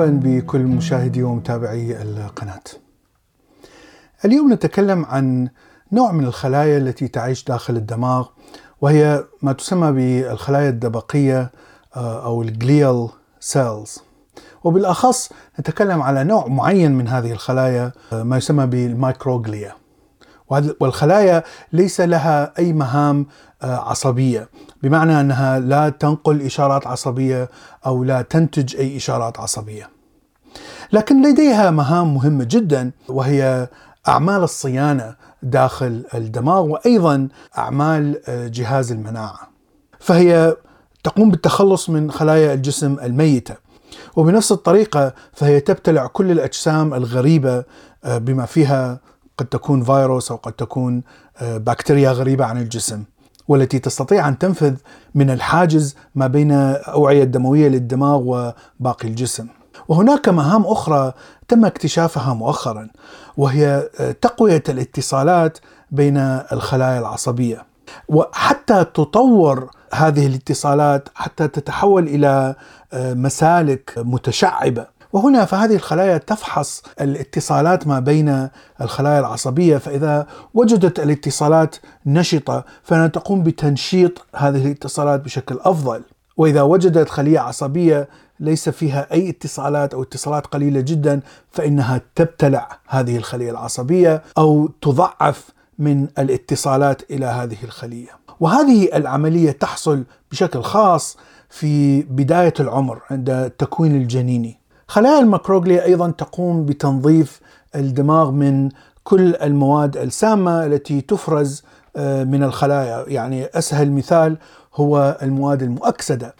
مرحبا بكل مشاهدي ومتابعي القناة. اليوم نتكلم عن نوع من الخلايا التي تعيش داخل الدماغ وهي ما تسمى بالخلايا الدبقية آه، أو الجليال سيلز. وبالأخص نتكلم على نوع معين من هذه الخلايا آه، ما يسمى بالمايكروغليا. والخلايا ليس لها أي مهام عصبية. بمعنى أنها لا تنقل إشارات عصبية أو لا تنتج أي إشارات عصبية. لكن لديها مهام مهمة جدا وهي أعمال الصيانة داخل الدماغ وأيضا أعمال آه، جهاز المناعة. فهي تقوم بالتخلص من خلايا الجسم الميتة. وبنفس الطريقة فهي تبتلع كل الأجسام الغريبة آه، بما فيها قد تكون فيروس أو قد تكون آه، بكتيريا غريبة عن الجسم. والتي تستطيع أن تنفذ من الحاجز ما بين الاوعيه الدموية للدماغ وباقي الجسم. وهناك مهام أخرى تم اكتشافها مؤخرا وهي آه، تقوية الاتصالات بين الخلايا العصبية. وحتى تطور هذه الاتصالات حتى تتحول إلى آه، مسالك متشعبة وهنا فهذه الخلايا تفحص الاتصالات ما بين الخلايا العصبية فإذا وجدت الاتصالات نشطة فانها تقوم بتنشيط هذه الاتصالات بشكل أفضل وإذا وجدت خلية عصبية ليس فيها أي اتصالات أو اتصالات قليلة جدا فإنها تبتلع هذه الخلية العصبية أو تضعف من الاتصالات إلى هذه الخلية. وهذه العملية تحصل بشكل خاص في بداية العمر عند التكوين الجنيني. خلايا الماكروغليا أيضا تقوم بتنظيف الدماغ من كل المواد السامة التي تفرز آه، من الخلايا، يعني أسهل مثال هو المواد المؤكسدة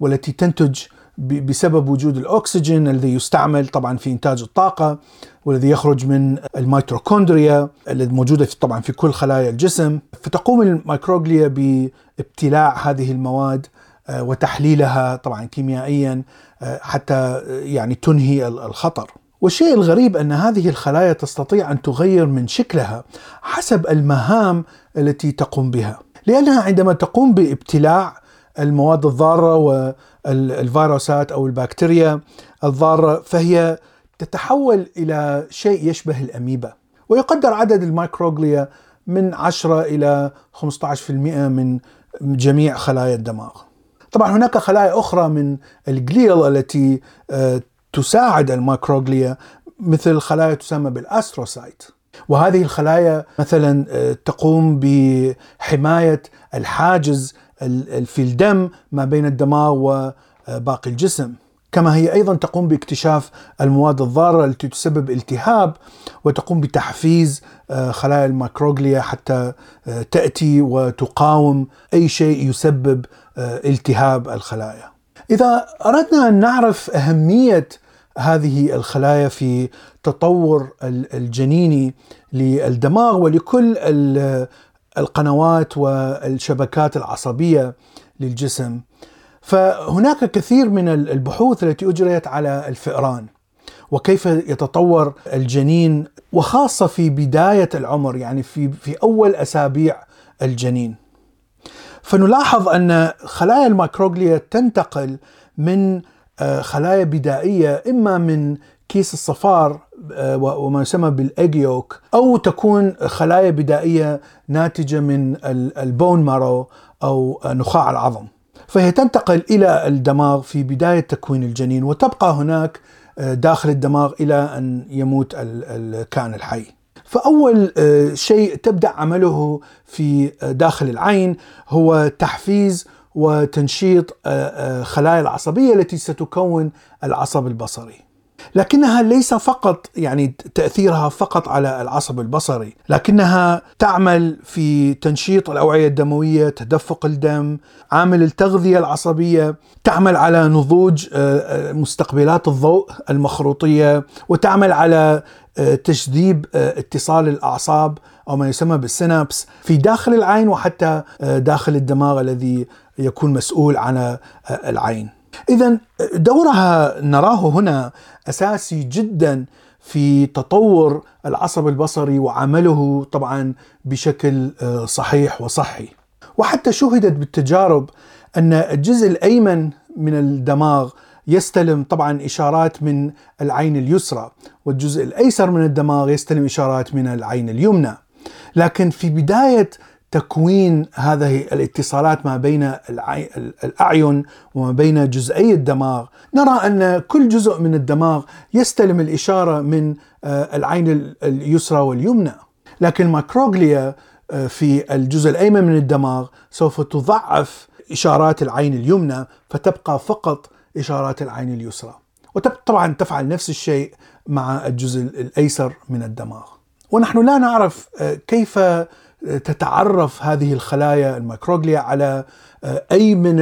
والتي تنتج بسبب وجود الأكسجين الذي يستعمل طبعا في إنتاج الطاقة والذي يخرج من الميتوكوندريا الذي موجودة في طبعا في كل خلايا الجسم. فتقوم الميكروغليا بابتلاع هذه المواد وتحليلها طبعا كيميائيا آه، حتى آه، يعني تنهي الخطر. والشيء الغريب أن هذه الخلايا تستطيع أن تغير من شكلها حسب المهام التي تقوم بها، لأنها عندما تقوم بابتلاع المواد الضارة والفيروسات أو البكتيريا الضارة فهي تتحول إلى شيء يشبه الأميبا، ويقدر عدد الميكروغليا من 10 إلى 15% من جميع خلايا الدماغ. طبعا هناك خلايا أخرى من الجليل التي آه، تساعد المايكروغليا مثل خلايا تسمى بالأستروسايت. وهذه الخلايا مثلا آه، تقوم بحماية الحاجز في الدم ما بين الدماغ وباقي الجسم. كما هي أيضا تقوم باكتشاف المواد الضارة التي تسبب التهاب وتقوم بتحفيز آه، خلايا الماكروغليا حتى تأتي وتقاوم أي شيء يسبب التهاب الخلايا. إذا أردنا أن نعرف أهمية هذه الخلايا في تطور الجنيني للدماغ ولكل القنوات والشبكات العصبية للجسم فهناك كثير من البحوث التي أجريت على الفئران وكيف يتطور الجنين وخاصة في بداية العمر يعني في في أول أسابيع الجنين. فنلاحظ أن خلايا ال microglia تنتقل من آه، خلايا بدائية إما من كيس الصفار آه، وما يسمى بالأجيوك أو تكون خلايا بدائية ناتجة من ال bone marrow أو نخاع العظم. فهي تنتقل إلى الدماغ في بداية تكوين الجنين وتبقى هناك آه، داخل الدماغ إلى أن يموت الكائن الحي. فأول آه، شيء تبدأ عمله في آه، داخل العين هو تحفيز وتنشيط خلايا العصبية التي ستكون العصب البصري. لكنها ليس فقط يعني تأثيرها فقط على العصب البصري، لكنها تعمل في تنشيط الأوعية الدموية، تدفق الدم، عامل التغذية العصبية، تعمل على نضوج آه، آه، مستقبلات الضوء المخروطية، وتعمل على آه، تجذيب اتصال الأعصاب أو ما يسمى بالسينابس في داخل العين وحتى داخل الدماغ الذي يكون مسؤول عن العين. اذا دورها نراه هنا أساسي جدا في تطور العصب البصري وعمله طبعا بشكل آه، صحيح وصحي. وحتى شهدت بالتجارب أن الجزء الأيمن من الدماغ يستلم طبعا إشارات من العين اليسرى والجزء الأيسر من الدماغ يستلم إشارات من العين اليمنى لكن في بداية تكوين هذه الاتصالات ما بين الأعين وما بين جزئي الدماغ. نرى أن كل جزء من الدماغ يستلم الإشارة من آه، العين اليسرى واليمنى. لكن ماكروغليا آه، في الجزء الأيمن من الدماغ سوف تضعف إشارات العين اليمنى فتبقى فقط إشارات العين اليسرى. وطبعا تفعل نفس الشيء مع الجزء الأيسر من الدماغ. ونحن لا نعرف آه، كيف تتعرف هذه الخلايا الميكروغليا على آه، أي من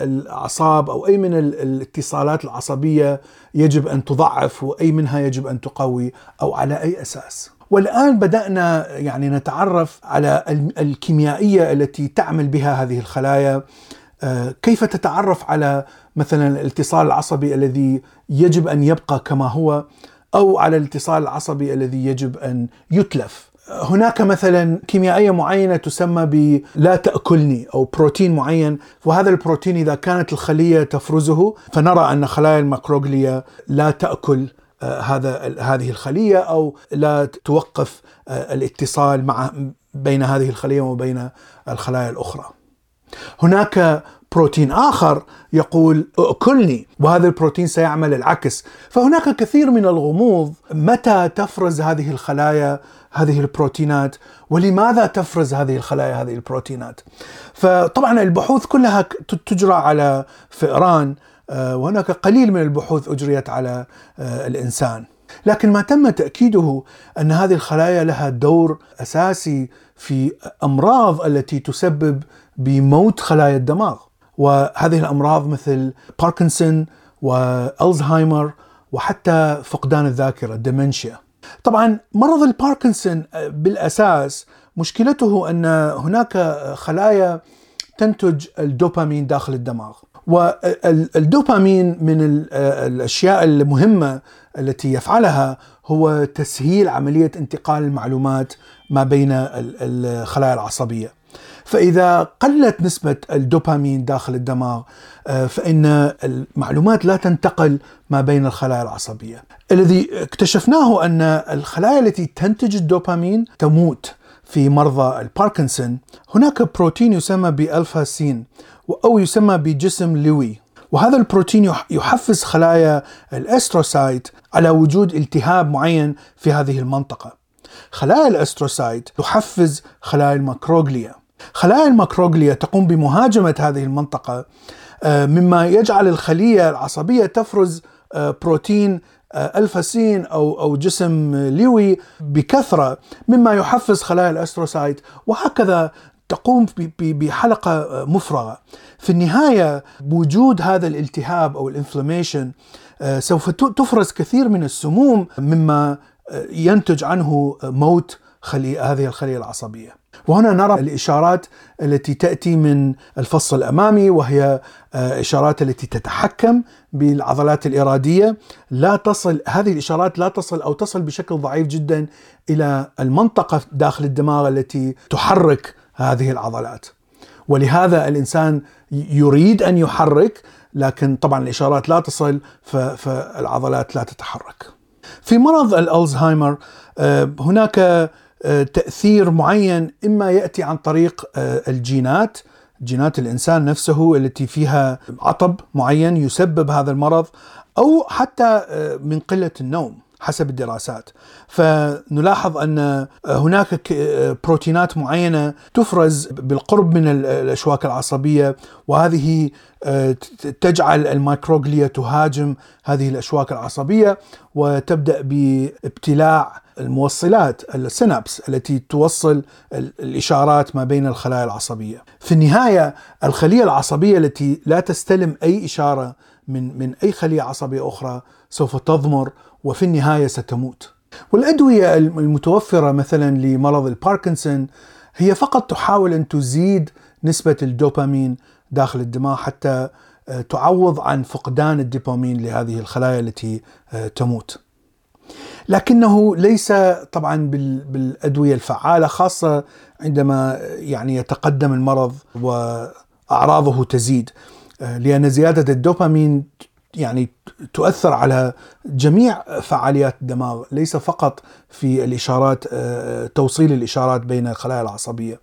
الأعصاب أو أي من الاتصالات العصبية يجب أن تضعف وأي منها يجب أن تقوي أو على أي أساس. والآن بدأنا يعني نتعرف على الكيميائية التي تعمل بها هذه الخلايا آه، كيف تتعرف على مثلا الاتصال العصبي الذي يجب أن يبقى كما هو أو على الاتصال العصبي الذي يجب أن يتلف هناك مثلا كيميائية معينة تسمى ب لا تأكلني أو بروتين معين وهذا البروتين إذا كانت الخلية تفرزه فنرى أن خلايا الماكروغليا لا تأكل آه، هذا هذه الخلية أو لا توقف آه، الاتصال مع بين هذه الخلية وبين الخلايا الأخرى. هناك بروتين آخر يقول أكلني وهذا البروتين سيعمل العكس. فهناك كثير من الغموض متى تفرز هذه الخلايا هذه البروتينات؟ ولماذا تفرز هذه الخلايا هذه البروتينات؟ فطبعا البحوث كلها تجرى على فئران آه، وهناك قليل من البحوث أجريت على آه، الإنسان. لكن ما تم تأكيده أن هذه الخلايا لها دور أساسي في أمراض التي تسبب بموت خلايا الدماغ. وهذه الأمراض مثل باركنسون والزهايمر وحتى فقدان الذاكرة ال dementia طبعا مرض الباركنسون بالأساس مشكلته أن هناك خلايا تنتج الدوبامين داخل الدماغ. والدوبامين من الأشياء المهمة التي يفعلها هو تسهيل عملية انتقال المعلومات ما بين الخلايا العصبية. فإذا قلت نسبة الدوبامين داخل الدماغ آه، فإن المعلومات لا تنتقل ما بين الخلايا العصبية. الذي اكتشفناه أن الخلايا التي تنتج الدوبامين تموت في مرضى الباركنسون. هناك بروتين يسمى ب alpha-syn أو يسمى بجسم لوي. وهذا البروتين يحفز خلايا ال astrocyte على وجود التهاب معين في هذه المنطقة. خلايا ال astrocyte تحفز خلايا ال microglia خلايا ال microglia تقوم بمهاجمة هذه المنطقة آه، مما يجعل الخلية العصبية تفرز آه، بروتين آه، alpha-syn أو أو جسم ليوي بكثرة مما يحفز خلايا ال astrocyte وهكذا تقوم بحلقة مفرغة. في النهاية بوجود هذا الالتهاب أو ال inflammation سوف تفرز كثير من السموم مما ينتج عنه موت خلي هذه الخلية العصبية. وهنا نرى الإشارات التي تأتي من الفص الأمامي وهي آه، إشارات التي تتحكم بالعضلات الإرادية لا تصل هذه الإشارات لا تصل أو تصل بشكل ضعيف جدا إلى المنطقة داخل الدماغ التي تحرك هذه العضلات ولهذا الإنسان يريد أن يحرك لكن طبعا الإشارات لا تصل فالعضلات لا تتحرك. في مرض الألزهايمر آه، هناك تأثير معين إما يأتي عن طريق آه، الجينات جينات الإنسان نفسه التي فيها عطب معين يسبب هذا المرض أو حتى آه، من قلة النوم. حسب الدراسات فنلاحظ أن هناك بروتينات معينة تفرز بالقرب من الأشواك العصبية وهذه تجعل الميكروغليا تهاجم هذه الأشواك العصبية وتبدأ بابتلاع الموصلات السينابس التي توصل الإشارات ما بين الخلايا العصبية. في النهاية الخلية العصبية التي لا تستلم أي إشارة من من أي خلية عصبية أخرى سوف تضمر وفي النهاية ستموت. والأدوية المتوفرة مثلا لمرض الباركنسون هي فقط تحاول أن تزيد نسبة الدوبامين داخل الدماغ حتى آه، تعوض عن فقدان الدوبامين لهذه الخلايا التي آه، تموت. لكنه ليس طبعا بالأدوية الفعالة خاصة عندما يعني يتقدم المرض وأعراضه تزيد لأن زيادة الدوبامين يعني تؤثر على جميع فعاليات الدماغ ليس فقط في الإشارات آه، توصيل الإشارات بين الخلايا العصبية.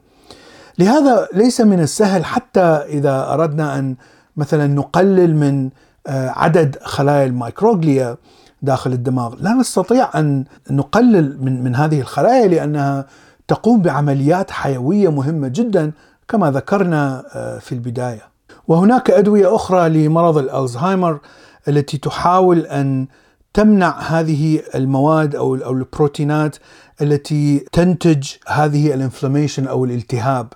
لهذا ليس من السهل حتى إذا أردنا أن مثلا نقلل من آه، عدد خلايا الميكروغليا داخل الدماغ، لا نستطيع أن نقلل من من هذه الخلايا لأنها تقوم بعمليات حيوية مهمة جدا كما ذكرنا آه، في البداية. وهناك أدوية أخرى لمرض الألزهايمر التي تحاول أن تمنع هذه المواد أو أو البروتينات التي تنتج هذه الإنفلاميشن أو الالتهاب.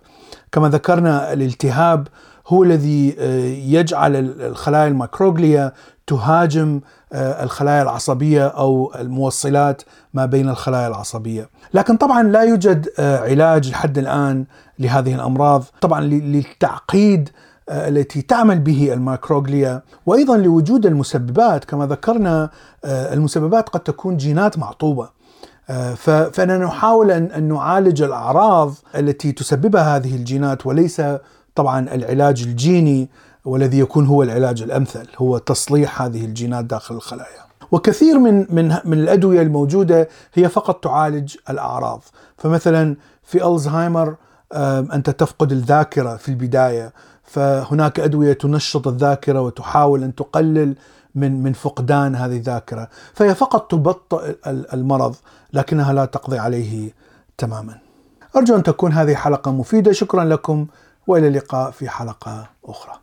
كما ذكرنا الالتهاب هو الذي آه، يجعل الخلايا الميكروغليا تهاجم آه، الخلايا العصبية أو الموصلات ما بين الخلايا العصبية، لكن طبعا لا يوجد آه، علاج لحد الآن لهذه الأمراض، طبعا للتعقيد التي تعمل به الميكروغليا وأيضا لوجود المسببات كما ذكرنا المسببات قد تكون جينات معطوبة فاننا نحاول ان نعالج الأعراض التي تسببها هذه الجينات وليس طبعا العلاج الجيني والذي يكون هو العلاج الأمثل هو تصليح هذه الجينات داخل الخلايا. وكثير من من من الأدوية الموجودة هي فقط تعالج الأعراض، فمثلا في ألزهايمر أنت تفقد الذاكرة في البداية، فهناك أدوية تنشط الذاكرة وتحاول أن تقلل من من فقدان هذه الذاكرة، فهي فقط تبطئ المرض لكنها لا تقضي عليه تماما. أرجو أن تكون هذه حلقة مفيدة، شكرا لكم وإلى اللقاء في حلقة أخرى.